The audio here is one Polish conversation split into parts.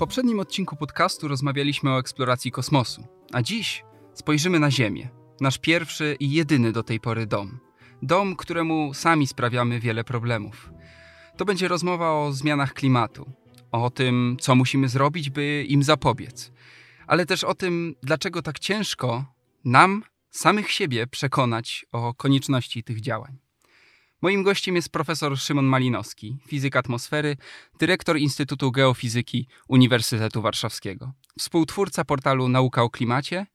Poprzednim odcinku podcastu rozmawialiśmy o eksploracji kosmosu, a dziś spojrzymy na Ziemię, nasz pierwszy i jedyny do tej pory dom. Dom, któremu sami sprawiamy wiele problemów. To będzie rozmowa o zmianach klimatu, o tym, co musimy zrobić, by im zapobiec, ale też o tym, dlaczego tak ciężko nam, samych siebie, przekonać o konieczności tych działań. Moim gościem jest profesor Szymon Malinowski, fizyk atmosfery, dyrektor Instytutu Geofizyki Uniwersytetu Warszawskiego, współtwórca portalu Nauka o Klimacie,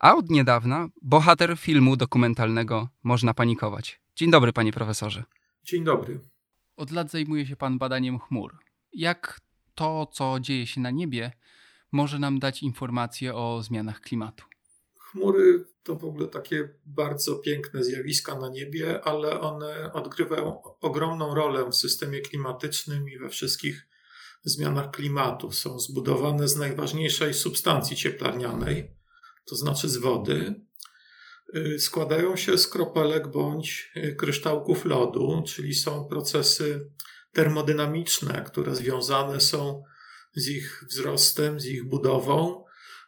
a od niedawna bohater filmu dokumentalnego Można panikować. Dzień dobry, panie profesorze. Dzień dobry. Od lat zajmuje się pan badaniem chmur. Jak to, co dzieje się na niebie, może nam dać informacje o zmianach klimatu? Chmury to w ogóle takie bardzo piękne zjawiska na niebie, ale one odgrywają ogromną rolę w systemie klimatycznym i we wszystkich zmianach klimatu. Są zbudowane z najważniejszej substancji cieplarnianej, to znaczy z wody. Y, składają się z kropelek bądź y, kryształków lodu, czyli są procesy termodynamiczne, które związane są z ich wzrostem, z ich budową.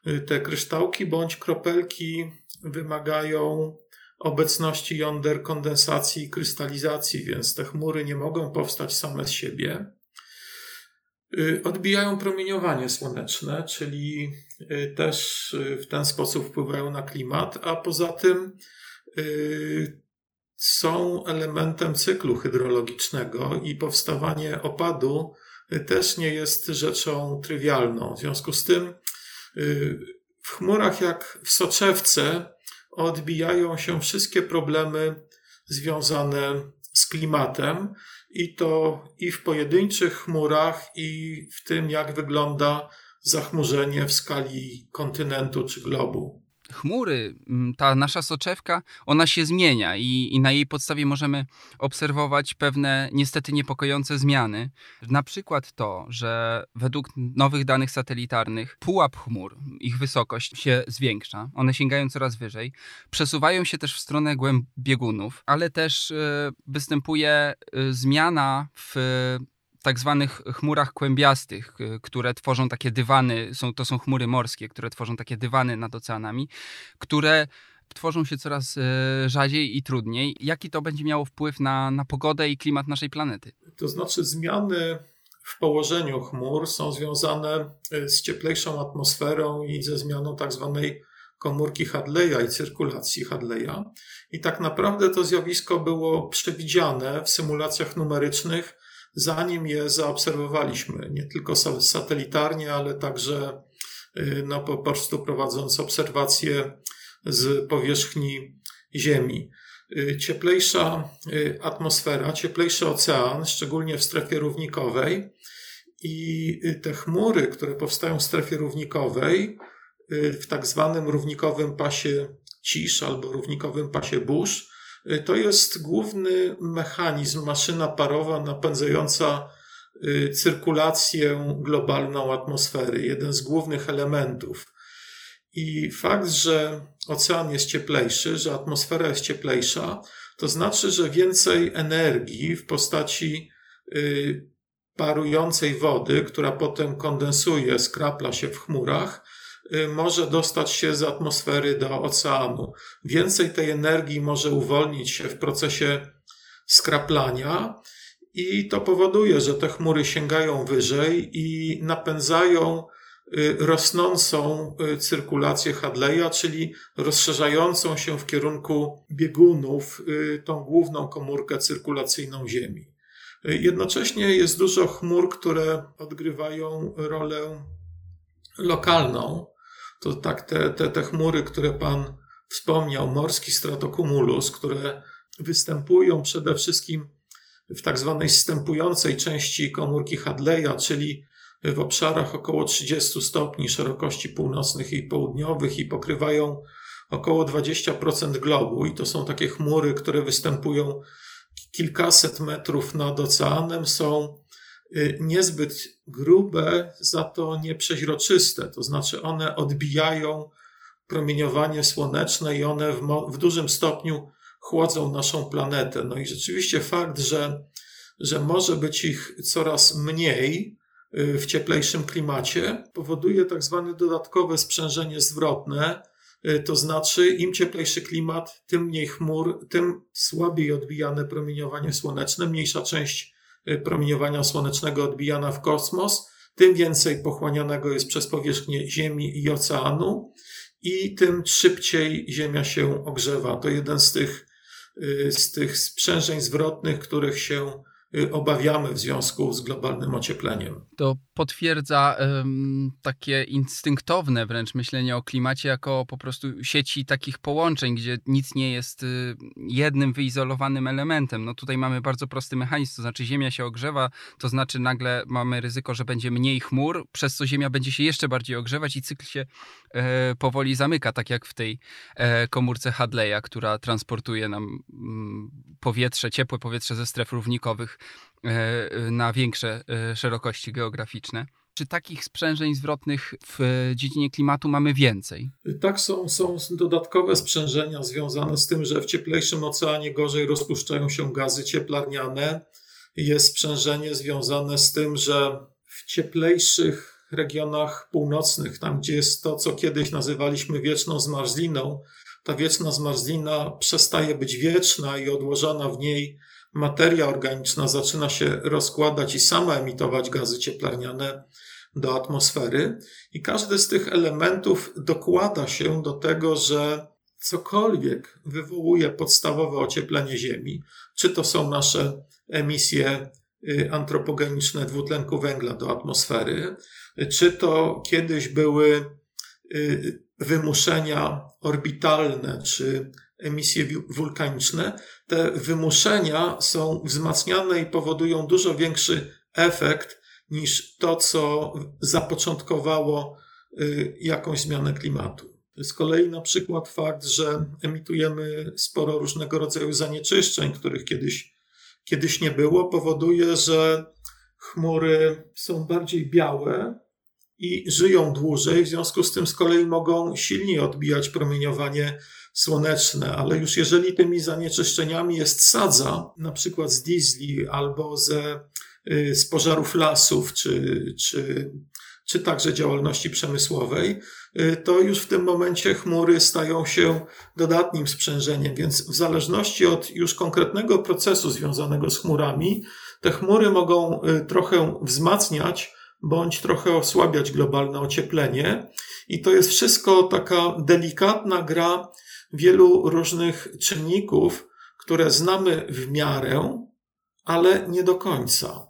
Y, te kryształki bądź kropelki wymagają obecności jąder kondensacji i krystalizacji, więc te chmury nie mogą powstać same z siebie. Y, odbijają promieniowanie słoneczne, czyli y, też w ten sposób wpływają na klimat, a poza tym są elementem cyklu hydrologicznego i powstawanie opadu też nie jest rzeczą trywialną. W związku z tym y, w chmurach jak w soczewce odbijają się wszystkie problemy związane z klimatem i to i w pojedynczych chmurach, i w tym, jak wygląda zachmurzenie w skali kontynentu czy globu chmury, ta nasza soczewka, ona się zmienia i, i, na jej podstawie możemy obserwować pewne niestety niepokojące zmiany. Na przykład to, że według nowych danych satelitarnych pułap chmur, ich wysokość się zwiększa, one sięgają coraz wyżej, przesuwają się też w stronę głęb biegunów, ale też y, występuje y, zmiana w tak zwanych chmurach kłębiastych, y, które tworzą takie dywany, są, to są chmury morskie, które tworzą takie dywany nad oceanami, które tworzą się coraz y, rzadziej i trudniej. Jaki to będzie miało wpływ na, na pogodę i klimat naszej planety? To znaczy zmiany w położeniu chmur są związane y, z cieplejszą atmosferą i ze zmianą tak zwanej komórki Hadleya i cyrkulacji Hadleya. I tak naprawdę to zjawisko było przewidziane w symulacjach numerycznych zanim je zaobserwowaliśmy, nie tylko satelitarnie, ale także y, no, po prostu prowadząc obserwacje z powierzchni Ziemi. Y, cieplejsza y, atmosfera, cieplejszy ocean, szczególnie w strefie równikowej, i te chmury, które powstają w strefie równikowej, w tak zwanym równikowym pasie cisz albo równikowym pasie burz, to jest główny mechanizm, maszyna parowa napędzająca y, cyrkulację globalną atmosfery, jeden z głównych elementów. I fakt, że ocean jest cieplejszy, że atmosfera jest cieplejsza, to znaczy, że więcej energii w postaci y, parującej wody, która potem kondensuje, skrapla się w chmurach, Y, może dostać się z atmosfery do oceanu. Więcej tej energii może uwolnić się w procesie skraplania i to powoduje, że te chmury sięgają wyżej i napędzają y, rosnącą y, cyrkulację Hadleya, czyli rozszerzającą się w kierunku biegunów tą główną komórkę cyrkulacyjną Ziemi. Jednocześnie jest dużo chmur, które odgrywają rolę lokalną, to tak te, te, te chmury, które Pan wspomniał, morski stratocumulus, które występują przede wszystkim w tak zwanej stępującej części komórki Hadleya, czyli w obszarach około 30 stopni szerokości północnych i południowych i pokrywają około 20% globu. I to są takie chmury, które występują kilkaset metrów nad oceanem, są niezbyt grube, za to nieprzeźroczyste. To znaczy one odbijają promieniowanie słoneczne i one w, w dużym stopniu chłodzą naszą planetę. No i rzeczywiście fakt, że, że może być ich coraz mniej y, w cieplejszym klimacie, powoduje tak zwane dodatkowe sprzężenie zwrotne. Y, to znaczy, im cieplejszy klimat, tym mniej chmur, tym słabiej odbijane promieniowanie słoneczne, mniejsza część y, promieniowania słonecznego odbijana w kosmos, tym więcej pochłanianego jest przez powierzchnię Ziemi i oceanu i tym szybciej Ziemia się ogrzewa. To jeden z tych Y, z tych sprzężeń zwrotnych, których się y, obawiamy w związku z globalnym ociepleniem. To potwierdza um, takie instynktowne wręcz myślenie o klimacie jako po prostu sieci takich połączeń, gdzie nic nie jest y, jednym wyizolowanym elementem. No tutaj mamy bardzo prosty mechanizm, to znaczy Ziemia się ogrzewa, to znaczy nagle mamy ryzyko, że będzie mniej chmur, przez co Ziemia będzie się jeszcze bardziej ogrzewać i cykl się e, powoli zamyka, tak jak w tej e, komórce Hadleya, która transportuje nam mm, powietrze, ciepłe powietrze ze stref równikowych na większe e, szerokości geograficzne. Czy takich sprzężeń zwrotnych w dziedzinie klimatu mamy więcej? Tak, są, są dodatkowe sprzężenia związane z tym, że w cieplejszym oceanie gorzej rozpuszczają się gazy cieplarniane. Jest sprzężenie związane z tym, że w cieplejszych regionach północnych, tam gdzie jest to, co kiedyś nazywaliśmy wieczną zmarzliną, ta wieczna zmarzlina przestaje być wieczna i odłożona w niej materia organiczna zaczyna się rozkładać i sama emitować gazy cieplarniane do atmosfery, i każdy z tych elementów dokłada się do tego, że cokolwiek wywołuje podstawowe ocieplenie Ziemi, czy to są nasze emisje y, antropogeniczne dwutlenku węgla do atmosfery, czy to kiedyś były y, wymuszenia orbitalne, czy emisje wulkaniczne, te wymuszenia są wzmacniane i powodują dużo większy efekt niż to, co zapoczątkowało y, jakąś zmianę klimatu. Z kolei na przykład fakt, że emitujemy sporo różnego rodzaju zanieczyszczeń, których kiedyś, kiedyś nie było, powoduje, że chmury są bardziej białe i żyją dłużej, w związku z tym z kolei mogą silniej odbijać promieniowanie słoneczne, ale już jeżeli tymi zanieczyszczeniami jest sadza, na przykład z diesli albo ze, y, z pożarów lasów, czy, czy, czy także działalności przemysłowej, y, to już w tym momencie chmury stają się dodatnim sprzężeniem, więc w zależności od już konkretnego procesu związanego z chmurami, te chmury mogą y, trochę wzmacniać bądź trochę osłabiać globalne ocieplenie. I to jest wszystko taka delikatna gra wielu różnych czynników, które znamy w miarę, ale nie do końca.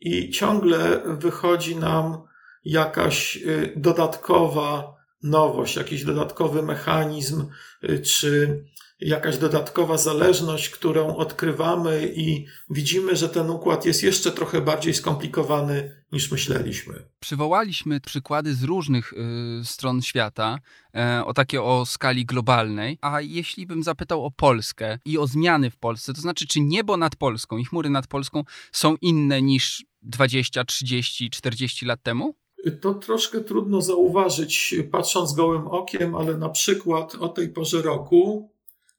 I ciągle wychodzi nam jakaś y, dodatkowa nowość, jakiś dodatkowy mechanizm, y, czy jakaś dodatkowa zależność, którą odkrywamy i widzimy, że ten układ jest jeszcze trochę bardziej skomplikowany niż myśleliśmy. Przywołaliśmy przykłady z różnych y, stron świata, y, o takie o skali globalnej, a jeśli bym zapytał o Polskę i o zmiany w Polsce, to znaczy czy niebo nad Polską i chmury nad Polską są inne niż 20, 30, 40 lat temu? To troszkę trudno zauważyć patrząc gołym okiem, ale na przykład o tej porze roku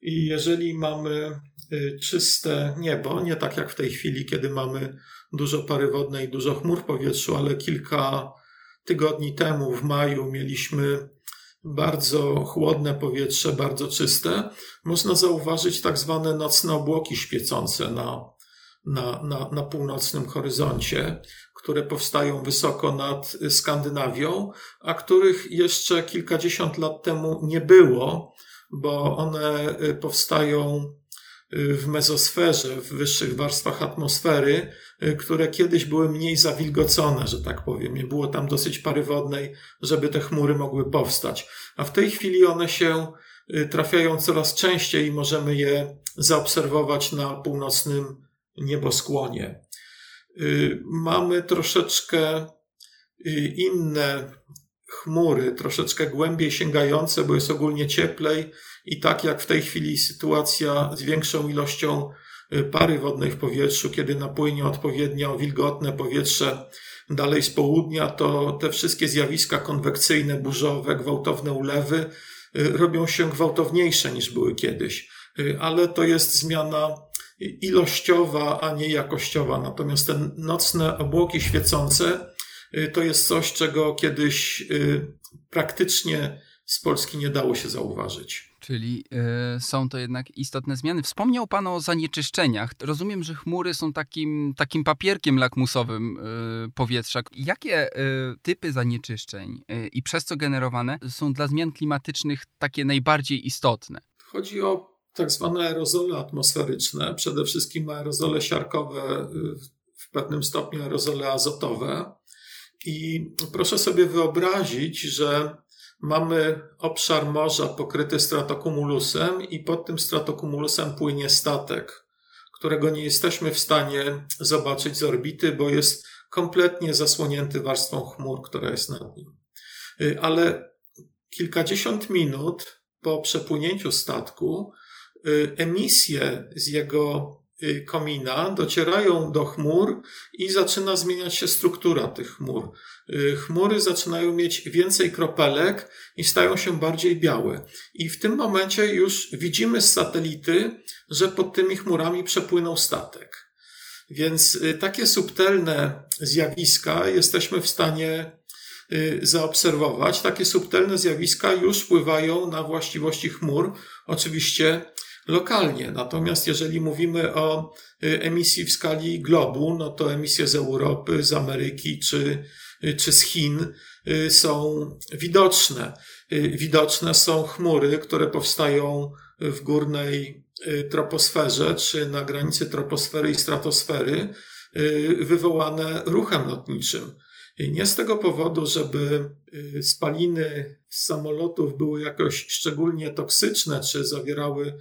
i jeżeli mamy y, czyste niebo, nie tak jak w tej chwili, kiedy mamy dużo pary wodnej, dużo chmur w powietrzu, ale kilka tygodni temu, w maju, mieliśmy bardzo chłodne powietrze, bardzo czyste, można zauważyć tak zwane nocne obłoki świecące na, na, na, na północnym horyzoncie, które powstają wysoko nad Skandynawią, a których jeszcze kilkadziesiąt lat temu nie było bo one y, powstają y, w mezosferze, w wyższych warstwach atmosfery, y, które kiedyś były mniej zawilgocone, że tak powiem. Nie było tam dosyć pary wodnej, żeby te chmury mogły powstać. A w tej chwili one się trafiają coraz częściej i możemy je zaobserwować na północnym nieboskłonie. Mamy troszeczkę inne chmury, troszeczkę głębiej sięgające, bo jest ogólnie cieplej i tak jak w tej chwili sytuacja z większą ilością pary wodnej w powietrzu, kiedy napłynie odpowiednio wilgotne powietrze dalej z południa, to te wszystkie zjawiska konwekcyjne, burzowe, gwałtowne ulewy robią się gwałtowniejsze niż były kiedyś. Ale to jest zmiana ilościowa, a nie jakościowa. Natomiast te nocne obłoki świecące to jest coś, czego kiedyś praktycznie z Polski nie dało się zauważyć. Czyli y, są to jednak istotne zmiany. Wspomniał Pan o zanieczyszczeniach. Rozumiem, że chmury są takim, takim papierkiem lakmusowym y, powietrza. Jakie y, typy zanieczyszczeń i przez co generowane są dla zmian klimatycznych takie najbardziej istotne? Chodzi o tak zwane aerozole atmosferyczne, przede wszystkim aerozole siarkowe, w pewnym stopniu aerozole azotowe. I proszę sobie wyobrazić, że mamy obszar morza pokryty stratokumulusem i pod tym stratokumulusem płynie statek, którego nie jesteśmy w stanie zobaczyć z orbity, bo jest kompletnie zasłonięty warstwą chmur, która jest nad nim. Y, ale kilkadziesiąt minut po przepłynięciu statku y, emisje z jego komina docierają do chmur i zaczyna zmieniać się struktura tych chmur. Y, chmury zaczynają mieć więcej kropelek i stają się bardziej białe. I w tym momencie już widzimy z satelity, że pod tymi chmurami przepłynął statek. Więc y, takie subtelne zjawiska jesteśmy w stanie zaobserwować. Takie subtelne zjawiska już wpływają na właściwości chmur. Oczywiście lokalnie. Natomiast jeżeli mówimy o y, emisji w skali globu, no to emisje z Europy, z Ameryki czy, y, czy z Chin y, są widoczne. Widoczne są chmury, które powstają w górnej troposferze czy na granicy troposfery i stratosfery, wywołane ruchem lotniczym. Nie z tego powodu, żeby spaliny z samolotów były jakoś szczególnie toksyczne, czy zawierały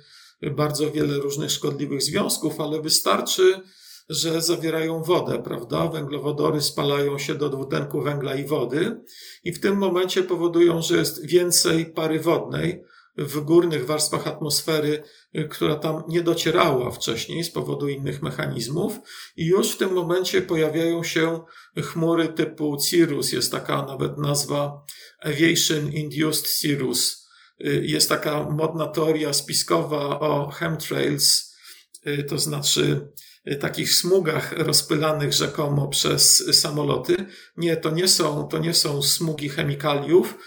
bardzo wiele różnych szkodliwych związków, ale wystarczy, że zawierają wodę, prawda? Węglowodory spalają się do dwutlenku węgla i wody i w tym momencie powodują, że jest więcej pary wodnej w górnych warstwach atmosfery, która tam nie docierała wcześniej z powodu innych mechanizmów i już w tym momencie pojawiają się chmury typu cirrus, jest taka nawet nazwa Aviation Induced Cirrus, jest taka modna teoria spiskowa o chemtrails, y, to znaczy y, takich smugach rozpylanych rzekomo przez samoloty. Nie, to nie są, to nie są smugi chemikaliów,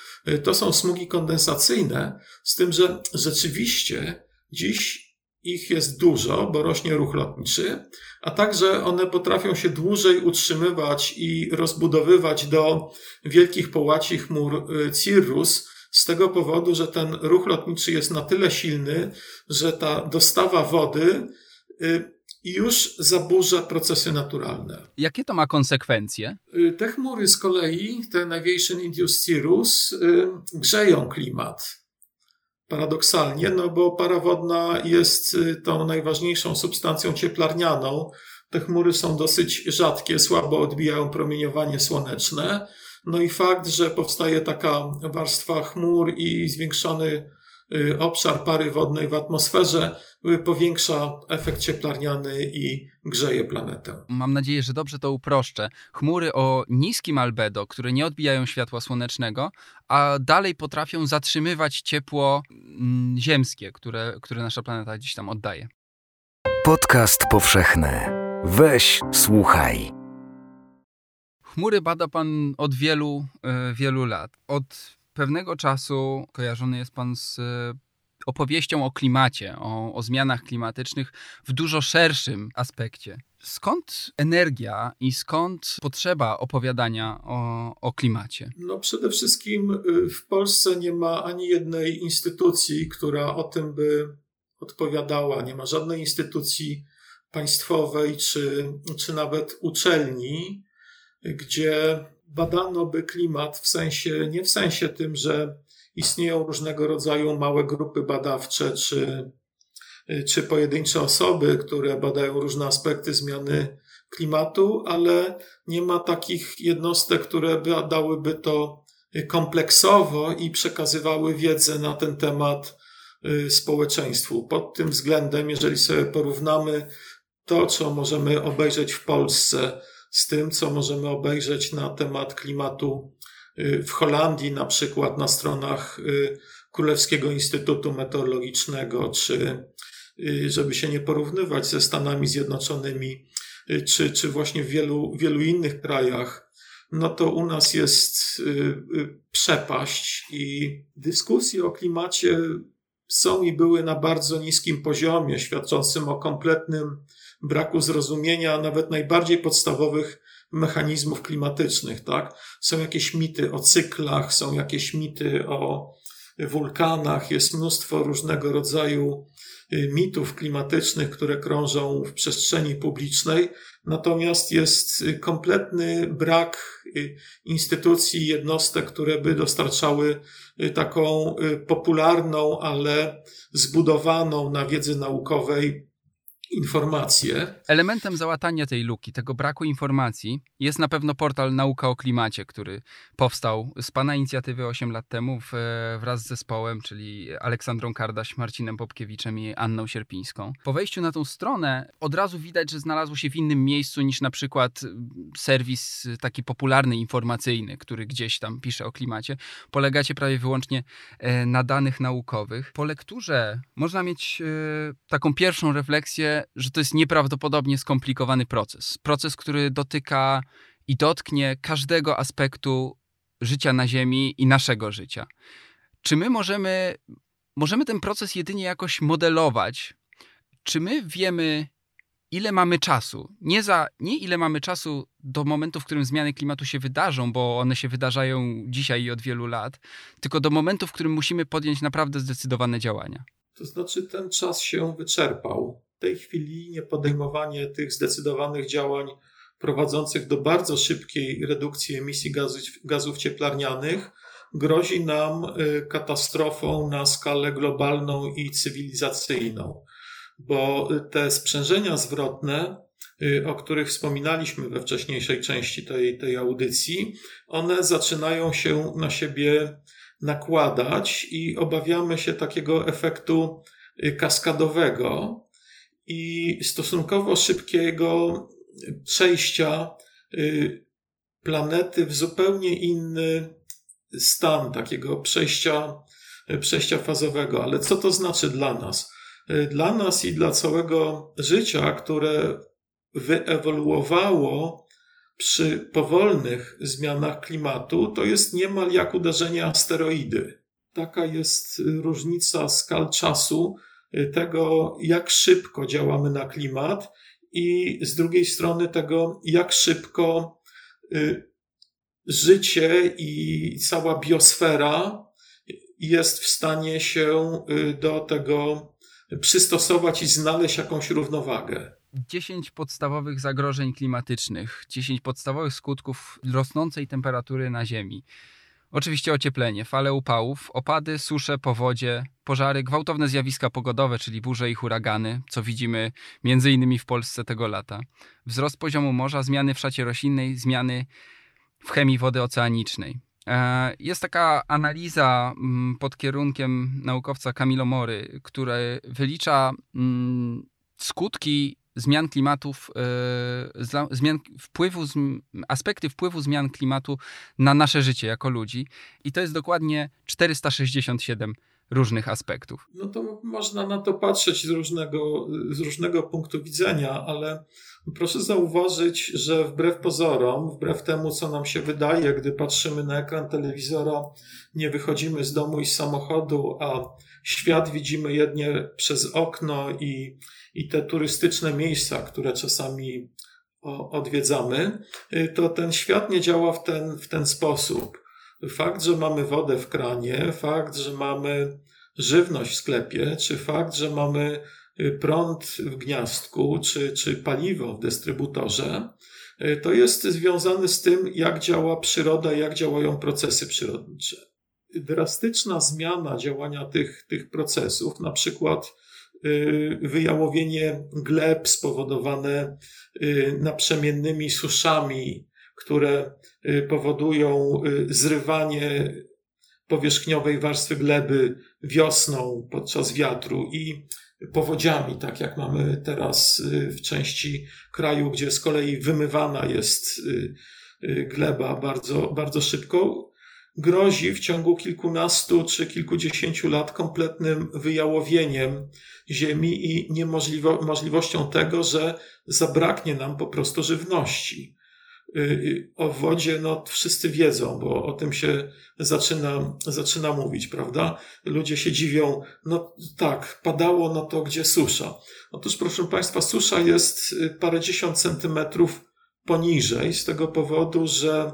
to są smugi kondensacyjne, z tym, że rzeczywiście dziś ich jest dużo, bo rośnie ruch lotniczy, a także one potrafią się dłużej utrzymywać i rozbudowywać do wielkich połaci chmur cirrus, z tego powodu, że ten ruch lotniczy jest na tyle silny, że ta dostawa wody y, już zaburza procesy naturalne. Jakie to ma konsekwencje? Y, te chmury z kolei, te Aviation Induced Cirrus, y, grzeją klimat. Paradoksalnie, no bo para wodna jest tą najważniejszą substancją cieplarnianą. Te chmury są dosyć rzadkie, słabo odbijają promieniowanie słoneczne no i fakt, że powstaje taka warstwa chmur i zwiększony y, obszar pary wodnej w atmosferze y, powiększa efekt cieplarniany i grzeje planetę. Mam nadzieję, że dobrze to uproszczę. Chmury o niskim albedo, które nie odbijają światła słonecznego, a dalej potrafią zatrzymywać ciepło mm, ziemskie, które, które nasza planeta gdzieś tam oddaje. Podcast powszechny. Weź, słuchaj. Chmury bada pan od wielu, e, wielu lat. Od pewnego czasu kojarzony jest pan z e, opowieścią o klimacie, o, o, zmianach klimatycznych w dużo szerszym aspekcie. Skąd energia i skąd potrzeba opowiadania o, o klimacie? No przede wszystkim y, w Polsce nie ma ani jednej instytucji, która o tym by odpowiadała. Nie ma żadnej instytucji państwowej czy, czy nawet uczelni, gdzie badano by klimat w sensie, nie w sensie tym, że istnieją różnego rodzaju małe grupy badawcze czy, czy pojedyncze osoby, które badają różne aspekty zmiany klimatu, ale nie ma takich jednostek, które by, dałyby to kompleksowo i przekazywały wiedzę na ten temat y, społeczeństwu. Pod tym względem, jeżeli sobie porównamy to, co możemy obejrzeć w Polsce, z tym, co możemy obejrzeć na temat klimatu y, w Holandii, na przykład na stronach y, Królewskiego Instytutu Meteorologicznego, czy żeby się nie porównywać ze Stanami Zjednoczonymi, czy, czy właśnie w wielu, wielu innych krajach, no to u nas jest y, y, przepaść i dyskusje o klimacie są i były na bardzo niskim poziomie, świadczącym o kompletnym braku zrozumienia nawet najbardziej podstawowych mechanizmów klimatycznych, tak? Są jakieś mity o cyklach, są jakieś mity o wulkanach, jest mnóstwo różnego rodzaju mitów klimatycznych, które krążą w przestrzeni publicznej, natomiast jest y, kompletny brak y, instytucji, jednostek, które by dostarczały taką popularną, ale zbudowaną na wiedzy naukowej informacje. Elementem załatania tej luki, tego braku informacji jest na pewno portal Nauka o Klimacie, który powstał z Pana inicjatywy 8 lat temu w, wraz z zespołem, czyli Aleksandrą Kardaś, Marcinem Popkiewiczem i Anną Sierpińską. Po wejściu na tą stronę od razu widać, że znalazło się w innym miejscu niż na przykład serwis taki popularny, informacyjny, który gdzieś tam pisze o klimacie. Polegacie prawie wyłącznie e, na danych naukowych. Po lekturze można mieć e, taką pierwszą refleksję, że to jest nieprawdopodobnie skomplikowany proces. Proces, który dotyka i dotknie każdego aspektu życia na Ziemi i naszego życia. Czy my możemy, możemy ten proces jedynie jakoś modelować? Czy my wiemy, ile mamy czasu? Nie, za, nie ile mamy czasu do momentu, w którym zmiany klimatu się wydarzą, bo one się wydarzają dzisiaj i od wielu lat, tylko do momentu, w którym musimy podjąć naprawdę zdecydowane działania. To znaczy, ten czas się wyczerpał. W tej chwili niepodejmowanie tych zdecydowanych działań prowadzących do bardzo szybkiej redukcji emisji gazów, gazów cieplarnianych grozi nam y, katastrofą na skalę globalną i cywilizacyjną, bo te sprzężenia zwrotne, y, o których wspominaliśmy we wcześniejszej części tej, tej audycji, one zaczynają się na siebie nakładać i obawiamy się takiego efektu y, kaskadowego, i stosunkowo szybkiego przejścia y, planety w zupełnie inny stan, takiego przejścia, przejścia fazowego. Ale co to znaczy dla nas? Y, dla nas i dla całego życia, które wyewoluowało przy powolnych zmianach klimatu, to jest niemal jak uderzenie asteroidy. Taka jest różnica skal czasu, Y, tego, jak szybko działamy na klimat i z drugiej strony tego, jak szybko y, życie i cała biosfera jest w stanie się y, do tego przystosować i znaleźć jakąś równowagę. 10 podstawowych zagrożeń klimatycznych, 10 podstawowych skutków rosnącej temperatury na Ziemi. Oczywiście ocieplenie, fale upałów, opady, susze, powodzie, pożary, gwałtowne zjawiska pogodowe, czyli burze i huragany, co widzimy innymi w Polsce tego lata. Wzrost poziomu morza, zmiany w szacie roślinnej, zmiany w chemii wody oceanicznej. E, jest taka analiza mm, pod kierunkiem naukowca Camilo Mory, który wylicza mm, skutki zmian klimatów, e, zmian wpływu, aspekty wpływu zmian klimatu na nasze życie jako ludzi. I to jest dokładnie 467 różnych aspektów. No to można na to patrzeć z różnego, z różnego punktu widzenia, ale proszę zauważyć, że wbrew pozorom, wbrew temu, co nam się wydaje, gdy patrzymy na ekran telewizora, nie wychodzimy z domu i z samochodu, a świat widzimy jednie przez okno i, i te turystyczne miejsca, które czasami odwiedzamy, to ten świat nie działa w ten, w ten sposób. Fakt, że mamy wodę w kranie, fakt, że mamy żywność w sklepie, czy fakt, że mamy prąd w gniazdku, czy, czy paliwo w dystrybutorze, to jest związane z tym, jak działa przyroda, jak działają procesy przyrodnicze drastyczna zmiana działania tych, tych procesów, na przykład wyjałowienie gleb spowodowane naprzemiennymi suszami, które powodują zrywanie powierzchniowej warstwy gleby wiosną podczas wiatru i powodziami, tak jak mamy teraz y, w części kraju, gdzie z kolei wymywana jest y, y, gleba bardzo, bardzo szybko, grozi w ciągu kilkunastu czy kilkudziesięciu lat kompletnym wyjałowieniem ziemi i niemożliwością tego, że zabraknie nam po prostu żywności. Y, y, o wodzie, no wszyscy wiedzą, bo o tym się zaczyna, zaczyna mówić, prawda? Ludzie się dziwią, no tak, padało, no to gdzie susza? Otóż, proszę Państwa, susza jest y, parędziesiąt centymetrów poniżej, z tego powodu, że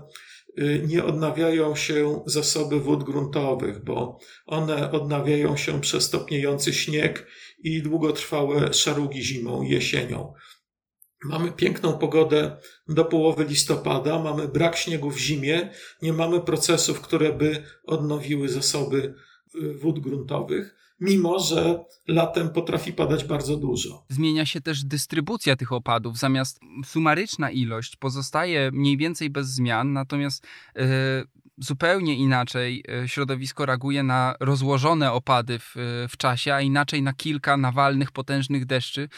nie odnawiają się zasoby wód gruntowych, bo one odnawiają się przez topniejący śnieg i długotrwałe szarugi zimą i jesienią. Mamy piękną pogodę do połowy listopada, mamy brak śniegu w zimie, nie mamy procesów, które by odnowiły zasoby y, wód gruntowych, mimo że latem potrafi padać bardzo dużo. Zmienia się też dystrybucja tych opadów. Zamiast sumaryczna ilość pozostaje mniej więcej bez zmian, natomiast yy, zupełnie inaczej e, środowisko reaguje na rozłożone opady w, e, w czasie, a inaczej na kilka nawalnych, potężnych deszczy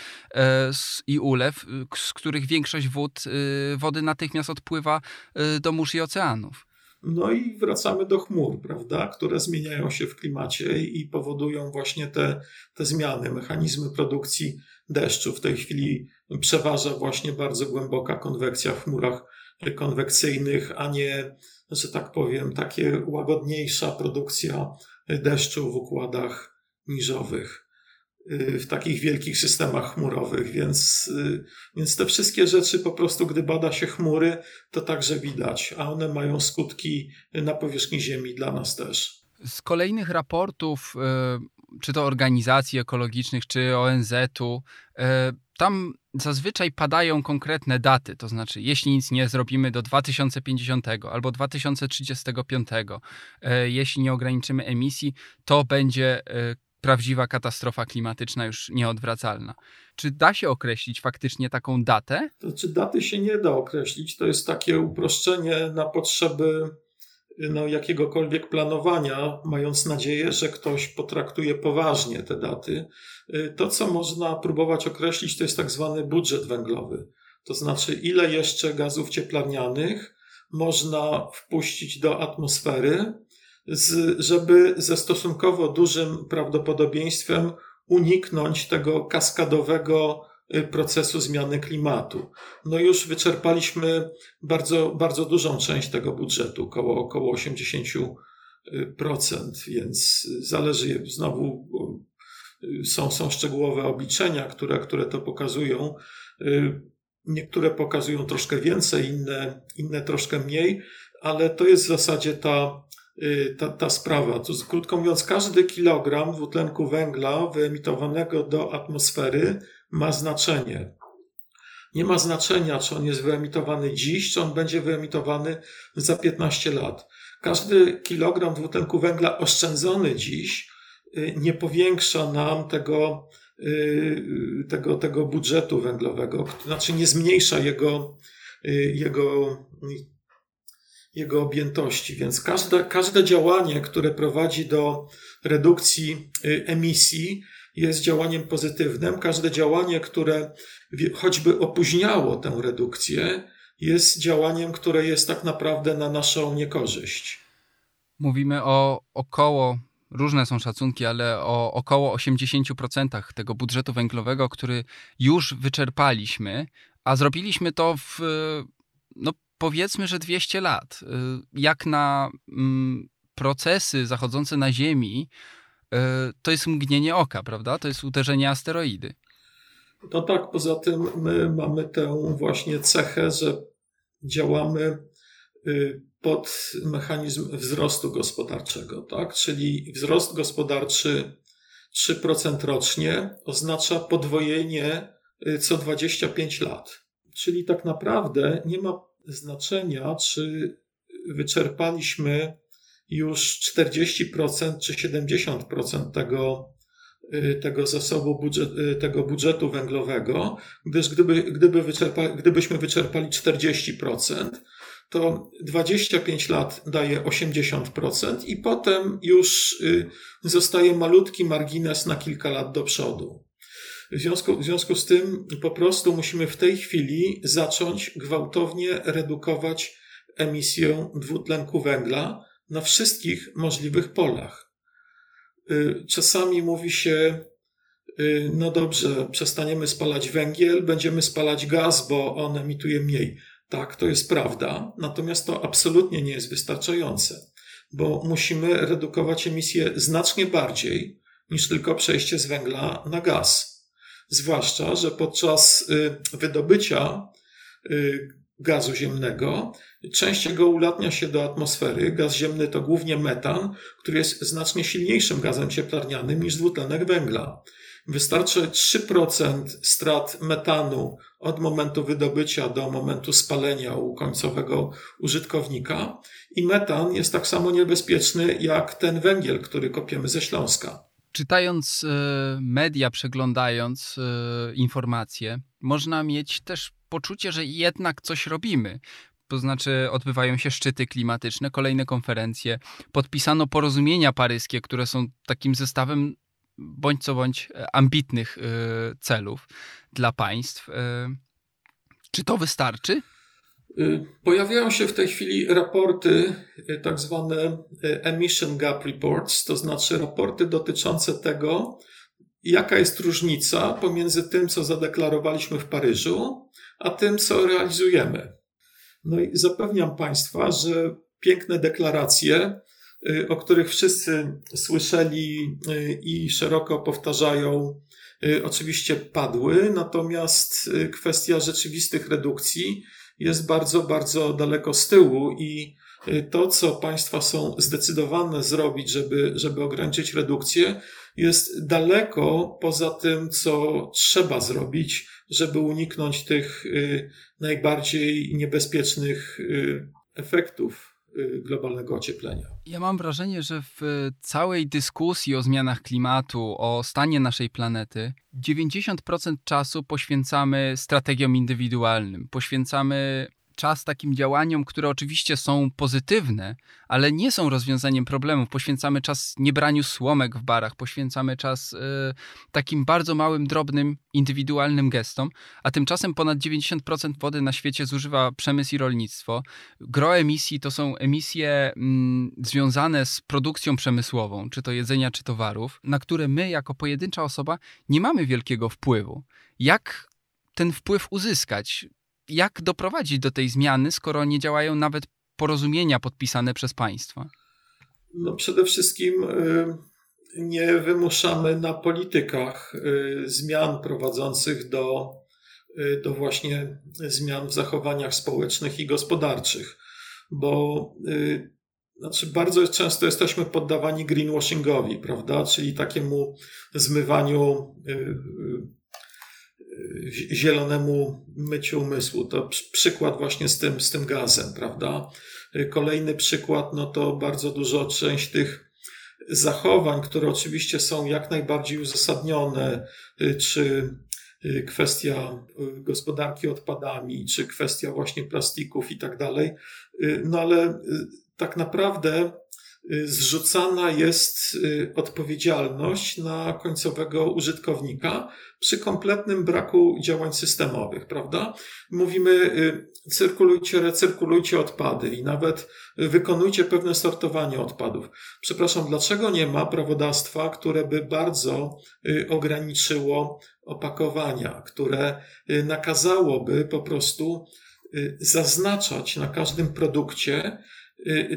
i ulew, z których większość wód, wody natychmiast odpływa do mórz i oceanów. No i wracamy do chmur, prawda, które zmieniają się w klimacie i powodują właśnie te, te zmiany, mechanizmy produkcji deszczu. W tej chwili przeważa właśnie bardzo głęboka konwekcja w chmurach konwekcyjnych, a nie że tak powiem, takie łagodniejsza produkcja deszczu w układach niżowych, w takich wielkich systemach chmurowych, więc, y, więc te wszystkie rzeczy po prostu, gdy bada się chmury, to także widać, a one mają skutki na powierzchni Ziemi dla nas też. Z kolejnych raportów, y, czy to organizacji ekologicznych, czy ONZ-u, tam zazwyczaj padają konkretne daty, to znaczy, jeśli nic nie zrobimy do 2050 albo 2035, e, jeśli nie ograniczymy emisji, to będzie prawdziwa katastrofa klimatyczna już nieodwracalna. Czy da się określić faktycznie taką datę? To czy daty się nie da określić? To jest takie uproszczenie na potrzeby no, jakiegokolwiek planowania, mając nadzieję, że ktoś potraktuje poważnie te daty. Y, to, co można próbować określić, to jest tak zwany budżet węglowy. To znaczy, ile jeszcze gazów cieplarnianych można wpuścić do atmosfery, żeby ze stosunkowo dużym prawdopodobieństwem uniknąć tego kaskadowego Y, procesu zmiany klimatu. No już wyczerpaliśmy bardzo, bardzo dużą część tego budżetu, około, około 80%, więc zależy znowu, y, są, są szczegółowe obliczenia, które, które to pokazują. Y, niektóre pokazują troszkę więcej, inne, inne troszkę mniej, ale to jest w zasadzie ta, ta, ta sprawa. To, krótko mówiąc, każdy kilogram dwutlenku węgla wyemitowanego do atmosfery ma znaczenie. Nie ma znaczenia, czy on jest wyemitowany dziś, czy on będzie wyemitowany za 15 lat. Każdy kilogram dwutlenku węgla oszczędzony dziś y, nie powiększa nam tego, y, tego, tego budżetu węglowego, znaczy nie zmniejsza jego, y, jego, jego objętości. Więc każde, każde działanie, które prowadzi do redukcji emisji, jest działaniem pozytywnym. Każde działanie, które choćby opóźniało tę redukcję, jest działaniem, które jest tak naprawdę na naszą niekorzyść. Mówimy o około, różne są szacunki, ale o około 80% tego budżetu węglowego, który już wyczerpaliśmy, a zrobiliśmy to w, no powiedzmy, że 200 lat. Jak na mm, procesy zachodzące na Ziemi, E, to jest mgnienie oka, prawda? To jest uderzenie asteroidy. No tak, poza tym my mamy tę właśnie cechę, że działamy y, pod mechanizm wzrostu gospodarczego, tak? Czyli wzrost gospodarczy 3% rocznie oznacza podwojenie y, co 25 lat. Czyli tak naprawdę nie ma znaczenia, czy wyczerpaliśmy już 40% czy 70% tego, tego zasobu budżet, tego budżetu węglowego, gdyż gdyby, gdyby wyczerpa, gdybyśmy wyczerpali 40%, to 25 lat daje 80% i potem już zostaje malutki margines na kilka lat do przodu. W związku, w związku z tym po prostu musimy w tej chwili zacząć gwałtownie redukować emisję dwutlenku węgla na wszystkich możliwych polach. Y, czasami mówi się, y, no dobrze, przestaniemy spalać węgiel, będziemy spalać gaz, bo on emituje mniej. Tak, to jest prawda, natomiast to absolutnie nie jest wystarczające, bo musimy redukować emisję znacznie bardziej niż tylko przejście z węgla na gaz. Zwłaszcza, że podczas y, wydobycia y, gazu ziemnego część jego ulatnia się do atmosfery. Gaz ziemny to głównie metan, który jest znacznie silniejszym gazem cieplarnianym niż dwutlenek węgla. Wystarczy 3% strat metanu od momentu wydobycia do momentu spalenia u końcowego użytkownika i metan jest tak samo niebezpieczny jak ten węgiel, który kopiemy ze Śląska czytając e, media, przeglądając e, informacje, można mieć też poczucie, że jednak coś robimy. To znaczy, odbywają się szczyty klimatyczne, kolejne konferencje, podpisano porozumienia paryskie, które są takim zestawem bądź co bądź ambitnych e, celów dla państw. Czy to wystarczy? Y, pojawiają się w tej chwili raporty, y, tak zwane y, emission gap reports, to znaczy raporty dotyczące tego, jaka jest różnica pomiędzy tym, co zadeklarowaliśmy w Paryżu, a tym, co realizujemy. No i zapewniam Państwa, że piękne deklaracje, o których wszyscy słyszeli i szeroko powtarzają, oczywiście padły, natomiast kwestia rzeczywistych redukcji jest bardzo, bardzo daleko z tyłu i y, to, co państwa są zdecydowane zrobić, żeby, żeby ograniczyć redukcję, jest daleko poza tym, co trzeba zrobić, żeby uniknąć tych y, najbardziej niebezpiecznych y, efektów globalnego ocieplenia. Ja mam wrażenie, że w całej dyskusji o zmianach klimatu, o stanie naszej planety, 90% czasu poświęcamy strategiom indywidualnym, poświęcamy czas takim działaniom, które oczywiście są pozytywne, ale nie są rozwiązaniem problemów. Poświęcamy czas niebraniu słomek w barach, poświęcamy czas y, takim bardzo małym, drobnym, indywidualnym gestom, a tymczasem ponad 90% wody na świecie zużywa przemysł i rolnictwo. Gro emisji to są emisje mm, związane z produkcją przemysłową, czy to jedzenia, czy towarów, na które my jako pojedyncza osoba nie mamy wielkiego wpływu. Jak ten wpływ uzyskać? Jak doprowadzić do tej zmiany, skoro nie działają nawet porozumienia podpisane przez państwa? No przede wszystkim y, nie wymuszamy na politykach y, zmian prowadzących do, y, do właśnie zmian w zachowaniach społecznych i gospodarczych, bo znaczy bardzo często jesteśmy poddawani greenwashingowi, prawda? Czyli takiemu zmywaniu zielonemu myciu umysłu. To przykład właśnie z tym, z tym gazem, prawda? Kolejny przykład, no to bardzo dużo część tych zachowań, które oczywiście są jak najbardziej uzasadnione, czy kwestia gospodarki odpadami, czy kwestia właśnie plastików i tak dalej. No ale tak naprawdę Y, zrzucana jest y, odpowiedzialność na końcowego użytkownika przy kompletnym braku działań systemowych, prawda? Mówimy, y, cyrkulujcie, recyrkulujcie odpady i nawet wykonujcie pewne sortowanie odpadów. Przepraszam, dlaczego nie ma prawodawstwa, które by bardzo ograniczyło opakowania, które nakazałoby po prostu zaznaczać na każdym produkcie, Y,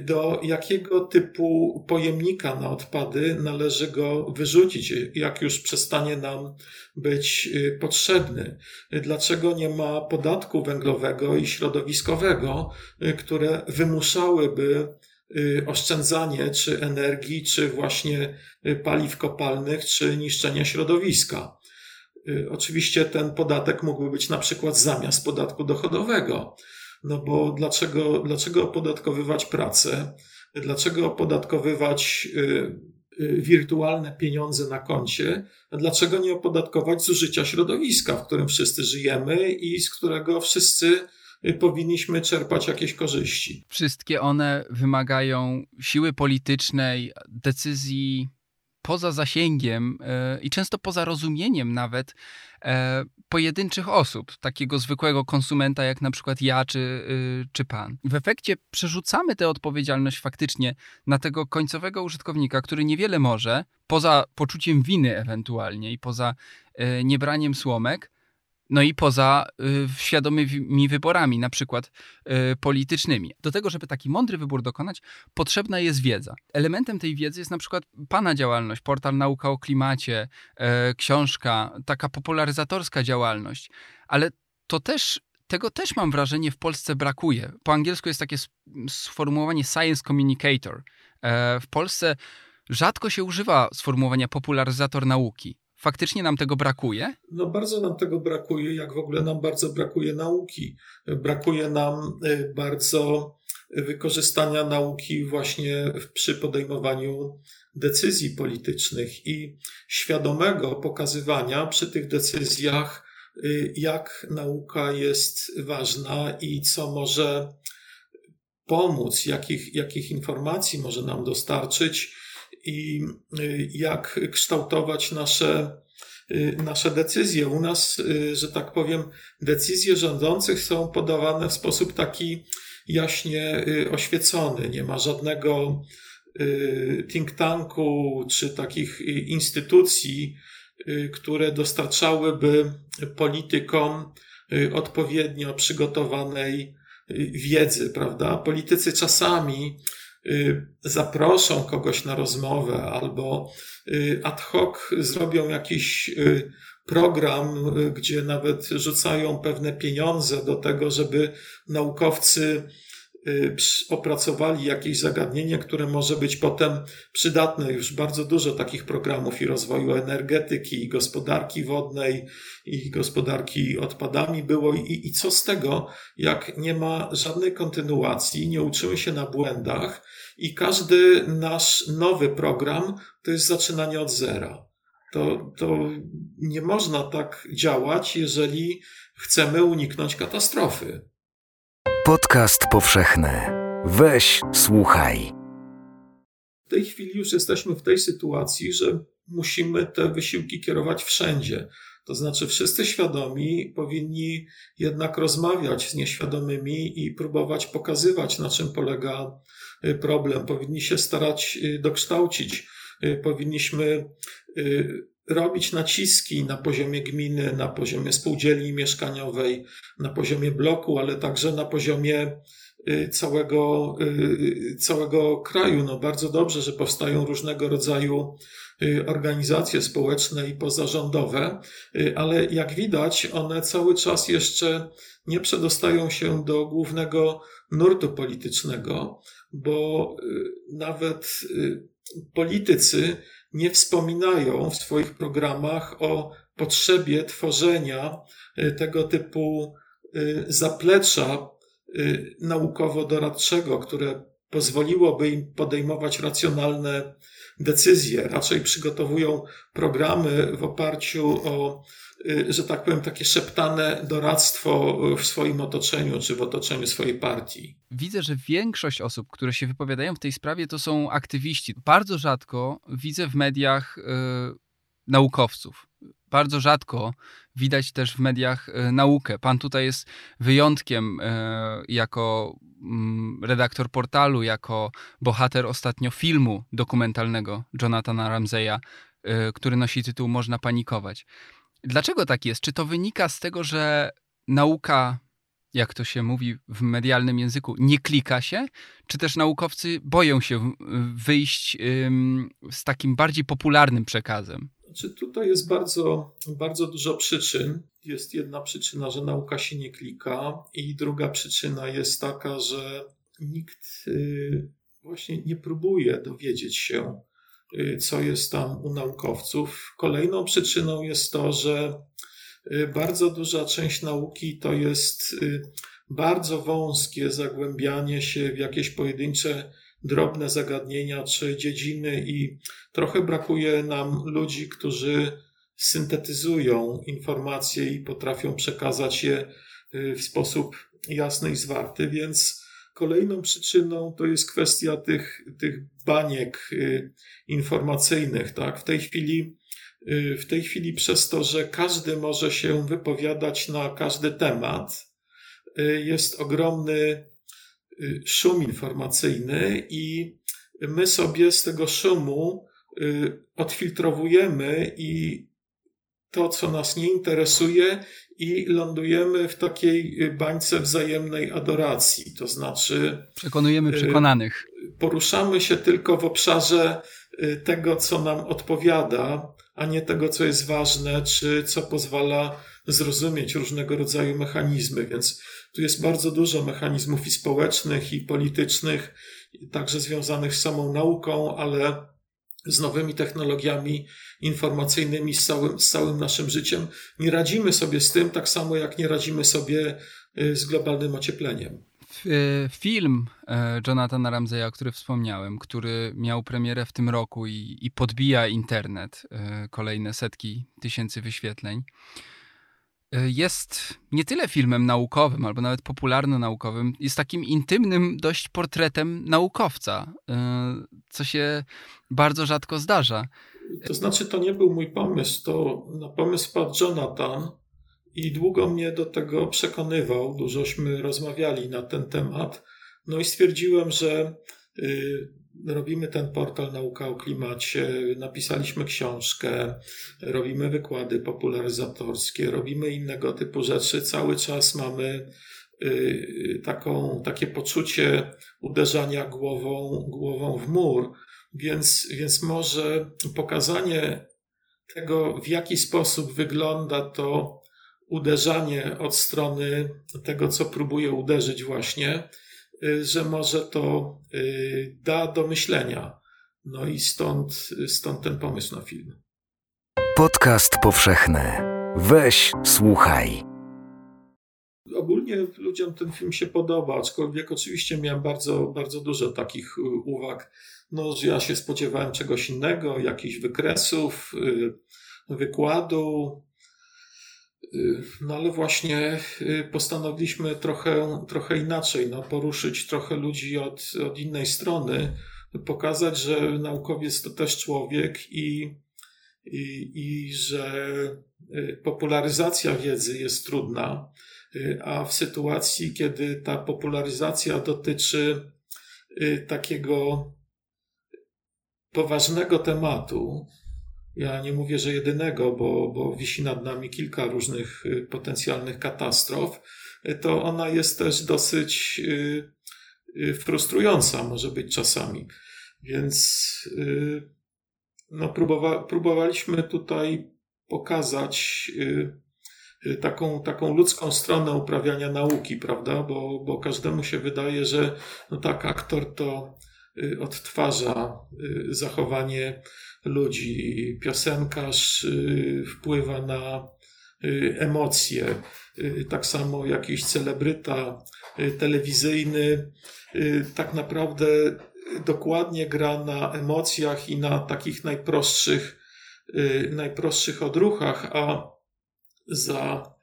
do jakiego typu pojemnika na odpady należy go wyrzucić, jak już przestanie nam być y, potrzebny. Dlaczego nie ma podatku węglowego i środowiskowego, y, które wymuszałyby oszczędzanie czy energii, czy właśnie paliw kopalnych, czy niszczenia środowiska. Oczywiście ten podatek mógłby być na przykład zamiast podatku dochodowego no bo dlaczego, dlaczego opodatkowywać pracę? Dlaczego opodatkowywać y, wirtualne pieniądze na koncie, dlaczego nie opodatkować zużycia środowiska, w którym wszyscy żyjemy i z którego wszyscy powinniśmy czerpać jakieś korzyści. Wszystkie one wymagają siły politycznej, decyzji poza zasięgiem i często poza rozumieniem nawet pojedynczych osób, takiego zwykłego konsumenta jak na przykład ja czy, y, czy pan. W efekcie przerzucamy tę odpowiedzialność faktycznie na tego końcowego użytkownika, który niewiele może, poza poczuciem winy ewentualnie i poza e, niebraniem słomek, no i poza y, świadomymi wyborami, na przykład y, politycznymi. Do tego, żeby taki mądry wybór dokonać, potrzebna jest wiedza. Elementem tej wiedzy jest na przykład Pana działalność, portal Nauka o Klimacie, y, książka, taka popularyzatorska działalność. Ale to też tego też mam wrażenie w Polsce brakuje. Po angielsku jest takie sformułowanie science communicator. E, w Polsce rzadko się używa sformułowania popularyzator nauki faktycznie nam tego brakuje? No bardzo nam tego brakuje, jak w ogóle nam bardzo brakuje nauki. Brakuje nam y, bardzo wykorzystania nauki właśnie przy podejmowaniu decyzji politycznych i świadomego pokazywania przy tych decyzjach, y, jak nauka jest ważna i co może pomóc, jakich, jakich informacji może nam dostarczyć i y, jak kształtować nasze, y, nasze decyzje. U nas, y, że tak powiem, decyzje rządzących są podawane w sposób taki jaśnie oświecony. Nie ma żadnego think tanku czy takich instytucji, które dostarczałyby politykom odpowiednio przygotowanej wiedzy, prawda? Politycy czasami zaproszą kogoś na rozmowę albo y, ad hoc zrobią jakiś y, program, gdzie nawet rzucają pewne pieniądze do tego, żeby naukowcy opracowali jakieś zagadnienie, które może być potem przydatne. Już bardzo dużo takich programów i rozwoju energetyki, i gospodarki wodnej, i gospodarki odpadami było. I, I co z tego, jak nie ma żadnej kontynuacji, nie uczymy się na błędach i każdy nasz nowy program to jest zaczynanie od zera. To, to nie można tak działać, jeżeli chcemy uniknąć katastrofy. Podcast powszechny. Weź, słuchaj. W tej chwili już jesteśmy w tej sytuacji, że musimy te wysiłki kierować wszędzie. To znaczy, wszyscy świadomi powinni jednak rozmawiać z nieświadomymi i próbować pokazywać, na czym polega y, problem. Powinni się starać y, dokształcić. Y, powinniśmy robić naciski na poziomie gminy, na poziomie spółdzielni mieszkaniowej, na poziomie bloku, ale także na poziomie całego, całego kraju. No bardzo dobrze, że powstają różnego rodzaju Y, organizacje społeczne i pozarządowe, y, ale jak widać, one cały czas jeszcze nie przedostają się do głównego nurtu politycznego, bo y, nawet politycy nie wspominają w swoich programach o potrzebie tworzenia tego typu zaplecza naukowo-doradczego, które pozwoliłoby im podejmować racjonalne decyzje, raczej przygotowują programy w oparciu o, y, że tak powiem, takie szeptane doradztwo w swoim otoczeniu czy w otoczeniu swojej partii. Widzę, że większość osób, które się wypowiadają w tej sprawie, to są aktywiści. Bardzo rzadko widzę w mediach yy, naukowców. Bardzo rzadko widać też w mediach y, naukę. Pan tutaj jest wyjątkiem y, jako Mm, redaktor portalu, jako bohater ostatnio filmu dokumentalnego Jonathana Ramseya, y, który nosi tytuł Można panikować. Dlaczego tak jest? Czy to wynika z tego, że nauka, jak to się mówi w medialnym języku, nie klika się? Czy też naukowcy boją się wyjść z takim bardziej popularnym przekazem? Znaczy, tutaj jest bardzo, bardzo dużo przyczyn. Jest jedna przyczyna, że nauka się nie klika, i druga przyczyna jest taka, że nikt y, właśnie nie próbuje dowiedzieć się, y, co jest tam u naukowców. Kolejną przyczyną jest to, że y, bardzo duża część nauki to jest bardzo wąskie zagłębianie się w jakieś pojedyncze drobne zagadnienia czy dziedziny i trochę brakuje nam ludzi, którzy syntetyzują informacje i potrafią przekazać je y, w sposób jasny i zwarty, więc kolejną przyczyną to jest kwestia tych, tych baniek y, informacyjnych. Tak? W tej chwili y, w tej chwili przez to, że każdy może się wypowiadać na każdy temat, jest ogromny szum informacyjny i my sobie z tego szumu odfiltrowujemy i to, co nas nie interesuje, i lądujemy w takiej bańce wzajemnej adoracji. To znaczy. Przekonujemy y, przekonanych. Poruszamy się tylko w obszarze y, tego, co nam odpowiada, a nie tego, co jest ważne, czy co pozwala zrozumieć różnego rodzaju mechanizmy. Więc tu jest bardzo dużo mechanizmów i społecznych, i politycznych, także związanych z samą nauką, ale z nowymi technologiami informacyjnymi, z całym, z całym naszym życiem. Nie radzimy sobie z tym, tak samo jak nie radzimy sobie y, z globalnym ociepleniem. Y, film e, Jonathana Ramseya, o którym wspomniałem, który miał premierę w tym roku i, i podbija internet, e, kolejne setki tysięcy wyświetleń, e, jest nie tyle filmem naukowym, albo nawet popularno-naukowym, jest takim intymnym dość portretem naukowca, co się bardzo rzadko zdarza. To znaczy, to nie był mój pomysł, to na pomysł padł Jonathan i długo mnie do tego przekonywał. Dużośmy rozmawiali na ten temat. No i stwierdziłem, że y, robimy ten portal Nauka o Klimacie, napisaliśmy książkę, robimy wykłady popularyzatorskie, robimy innego typu rzeczy. Cały czas mamy y, taką, takie poczucie uderzania głową, głową w mur. Więc, więc może pokazanie tego, w jaki sposób wygląda to uderzanie od strony tego, co próbuje uderzyć, właśnie, y, że może to y, da do myślenia. No i stąd, stąd ten pomysł na film. Podcast powszechny. Weź, słuchaj. Ogólnie ludziom ten film się podoba, aczkolwiek oczywiście miałem bardzo, bardzo dużo takich y, uwag no, że ja się spodziewałem czegoś innego, jakichś wykresów, wykładu. Y, no ale właśnie y, postanowiliśmy trochę, trochę inaczej, no, poruszyć trochę ludzi od, od innej strony, pokazać, że naukowiec to też człowiek i, i, i że popularyzacja wiedzy jest trudna, a w sytuacji, kiedy ta popularyzacja dotyczy takiego poważnego tematu, ja nie mówię, że jedynego, bo, bo wisi nad nami kilka różnych y, potencjalnych katastrof, y, to ona jest też dosyć y, frustrująca, może być czasami. Więc no, próbowa, próbowaliśmy tutaj pokazać taką, taką ludzką stronę uprawiania nauki, prawda? Bo, bo każdemu się wydaje, że no tak, aktor to odtwarza zachowanie ludzi. Piosenkarz y, wpływa na emocje. Tak samo jakiś celebryta telewizyjny tak naprawdę dokładnie gra na emocjach i na takich najprostszych, najprostszych odruchach, a za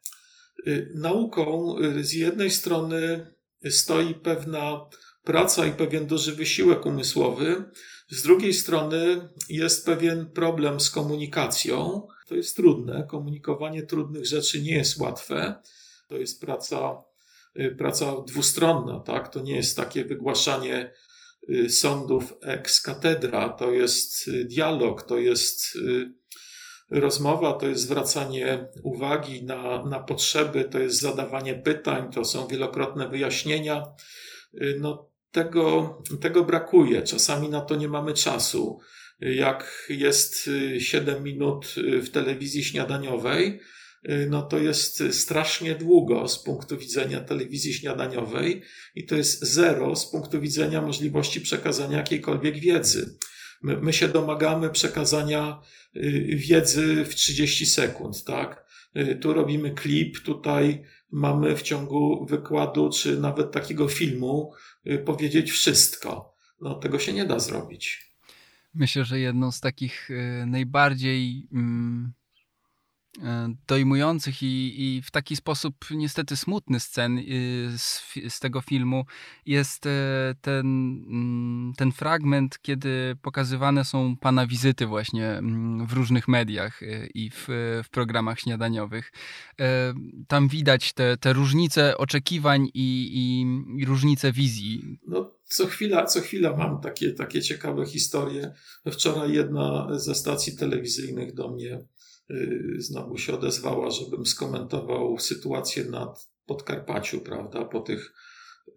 nauką z jednej strony stoi pewna praca i pewien duży wysiłek umysłowy. Z drugiej strony jest pewien problem z komunikacją. To jest trudne. Komunikowanie trudnych rzeczy nie jest łatwe. To jest praca, y, praca dwustronna, tak? To nie jest takie wygłaszanie y, sądów ex cathedra. To jest y, dialog, to jest rozmowa, to jest zwracanie uwagi na, na potrzeby, to jest zadawanie pytań, to są wielokrotne wyjaśnienia. No, tego, tego brakuje. Czasami na to nie mamy czasu. Jak jest 7 minut w telewizji śniadaniowej, no to jest strasznie długo z punktu widzenia telewizji śniadaniowej i to jest zero z punktu widzenia możliwości przekazania jakiejkolwiek wiedzy. My, my się domagamy przekazania y, wiedzy w 30 sekund, tak? Y, tu robimy klip, tutaj mamy w ciągu wykładu, czy nawet takiego filmu, y, powiedzieć wszystko. no, tego się nie da zrobić. Myślę, że jedną z takich y, najbardziej mm, dojmujących i, i, w taki sposób niestety smutny scen y, z, z, tego filmu jest e, ten, mm, ten fragment, kiedy pokazywane są pana wizyty właśnie mm, w różnych mediach y, i w, w programach śniadaniowych. E, tam widać te, te różnice oczekiwań i, i, i różnice wizji. No, co chwila, co chwila mam takie, takie ciekawe historie. Wczoraj jedna ze stacji telewizyjnych do mnie znowu się odezwała, żebym skomentował sytuację na Podkarpaciu, prawda, po tych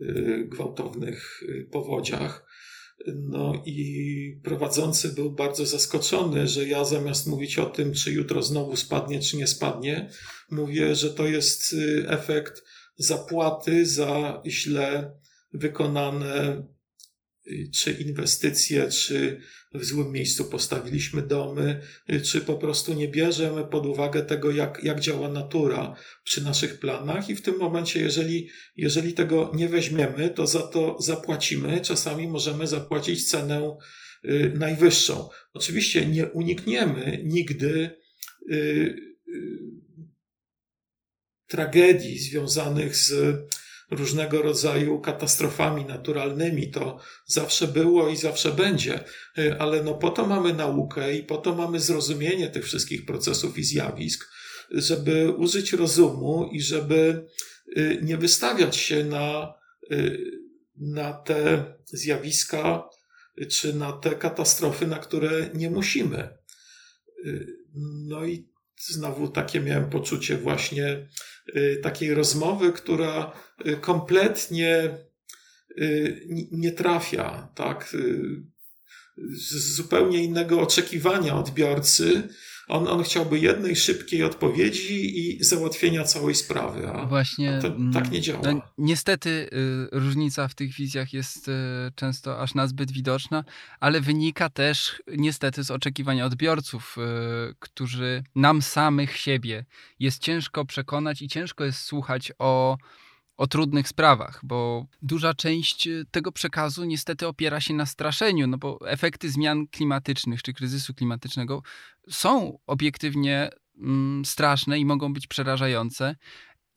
y, gwałtownych y, powodziach. No i prowadzący był bardzo zaskoczony, że ja zamiast mówić o tym, czy jutro znowu spadnie, czy nie spadnie, mówię, że to jest efekt zapłaty za źle wykonane czy inwestycje, czy w złym miejscu postawiliśmy domy, czy po prostu nie bierzemy pod uwagę tego, jak, jak działa natura przy naszych planach, i w tym momencie, jeżeli, jeżeli tego nie weźmiemy, to za to zapłacimy. Czasami możemy zapłacić cenę y, najwyższą. Oczywiście nie unikniemy nigdy y, y, tragedii związanych z różnego rodzaju katastrofami naturalnymi. To zawsze było i zawsze będzie, y, ale no po to mamy naukę i po to mamy zrozumienie tych wszystkich procesów i zjawisk, żeby użyć rozumu i żeby y, nie wystawiać się na, y, na te zjawiska czy na te katastrofy, na które nie musimy. No i znowu takie miałem poczucie właśnie takiej rozmowy, która Y, kompletnie y, nie trafia, tak? Y, z zupełnie innego oczekiwania odbiorcy. On, on chciałby jednej szybkiej odpowiedzi i załatwienia całej sprawy, a, Właśnie, a to tak nie działa. No, niestety y, różnica w tych wizjach jest y, często aż nazbyt widoczna, ale wynika też niestety z oczekiwań odbiorców, y, którzy nam samych siebie jest ciężko przekonać i ciężko jest słuchać o o trudnych sprawach, bo duża część e, tego przekazu niestety opiera się na straszeniu, no bo efekty zmian klimatycznych czy kryzysu klimatycznego są obiektywnie mm, straszne i mogą być przerażające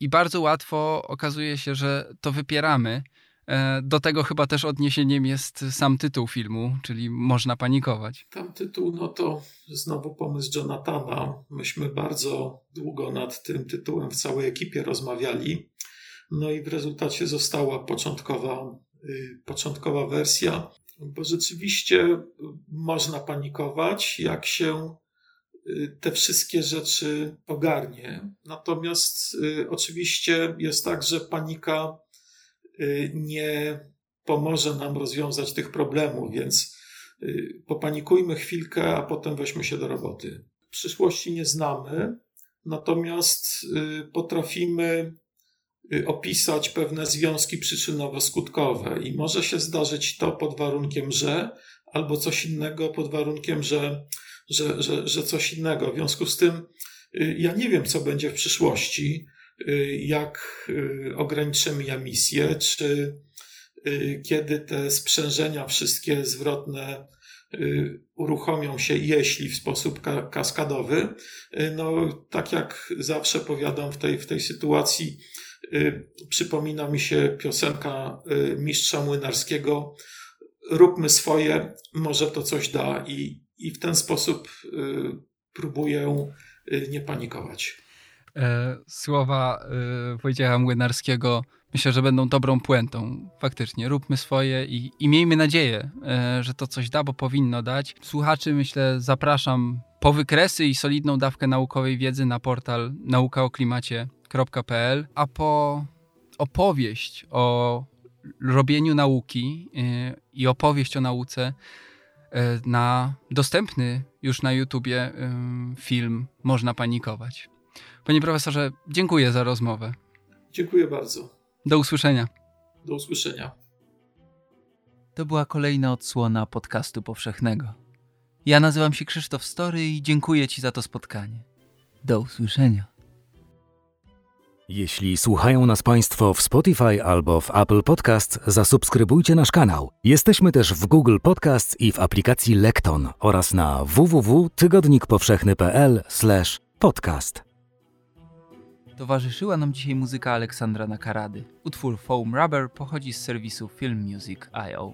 i bardzo łatwo okazuje się, że to wypieramy. E, do tego chyba też odniesieniem jest sam tytuł filmu, czyli Można panikować. Tam tytuł, no to znowu pomysł Jonathana. Myśmy bardzo długo nad tym tytułem w całej ekipie rozmawiali. No i w rezultacie została początkowa, y, początkowa wersja, bo rzeczywiście można panikować, jak się y, te wszystkie rzeczy ogarnie. Natomiast y, oczywiście jest tak, że panika nie pomoże nam rozwiązać tych problemów, więc popanikujmy chwilkę, a potem weźmy się do roboty. Przyszłości nie znamy, natomiast potrafimy Y, opisać pewne związki przyczynowo-skutkowe i może się zdarzyć to pod warunkiem, że albo coś innego pod warunkiem, że, że, że, że coś innego. W związku z tym y, ja nie wiem, co będzie w przyszłości, y, jak ograniczymy emisję, czy kiedy te sprzężenia wszystkie zwrotne uruchomią się, jeśli w sposób kaskadowy. No, tak jak zawsze powiadam w tej, w tej sytuacji, Y, przypomina mi się piosenka y, mistrza młynarskiego róbmy swoje, może to coś da i, i w ten sposób y, próbuję nie panikować. E, słowa Wojciecha Młynarskiego myślę, że będą dobrą puentą. Faktycznie, róbmy swoje i, i miejmy nadzieję, e, że to coś da, bo powinno dać. Słuchaczy, myślę, zapraszam po wykresy i solidną dawkę naukowej wiedzy na portal naukaoklimacie.com www.nauka.pl, a po opowieść o robieniu nauki y, i opowieść o nauce y, na dostępny już na YouTubie y, film Można panikować. Panie profesorze, dziękuję za rozmowę. Dziękuję bardzo. Do usłyszenia. Do usłyszenia. To była kolejna odsłona podcastu powszechnego. Ja nazywam się Krzysztof Story i dziękuję Ci za to spotkanie. Do usłyszenia. Jeśli słuchają nas Państwo w Spotify albo w Apple Podcast, zasubskrybujcie nasz kanał. Jesteśmy też w Google Podcast i w aplikacji Lekton oraz na www.tygodnikpowszechny.pl/podcast. Towarzyszyła nam dzisiaj muzyka Aleksandra Nakarady. Utwór Foam Rubber pochodzi z serwisu filmmusic.io.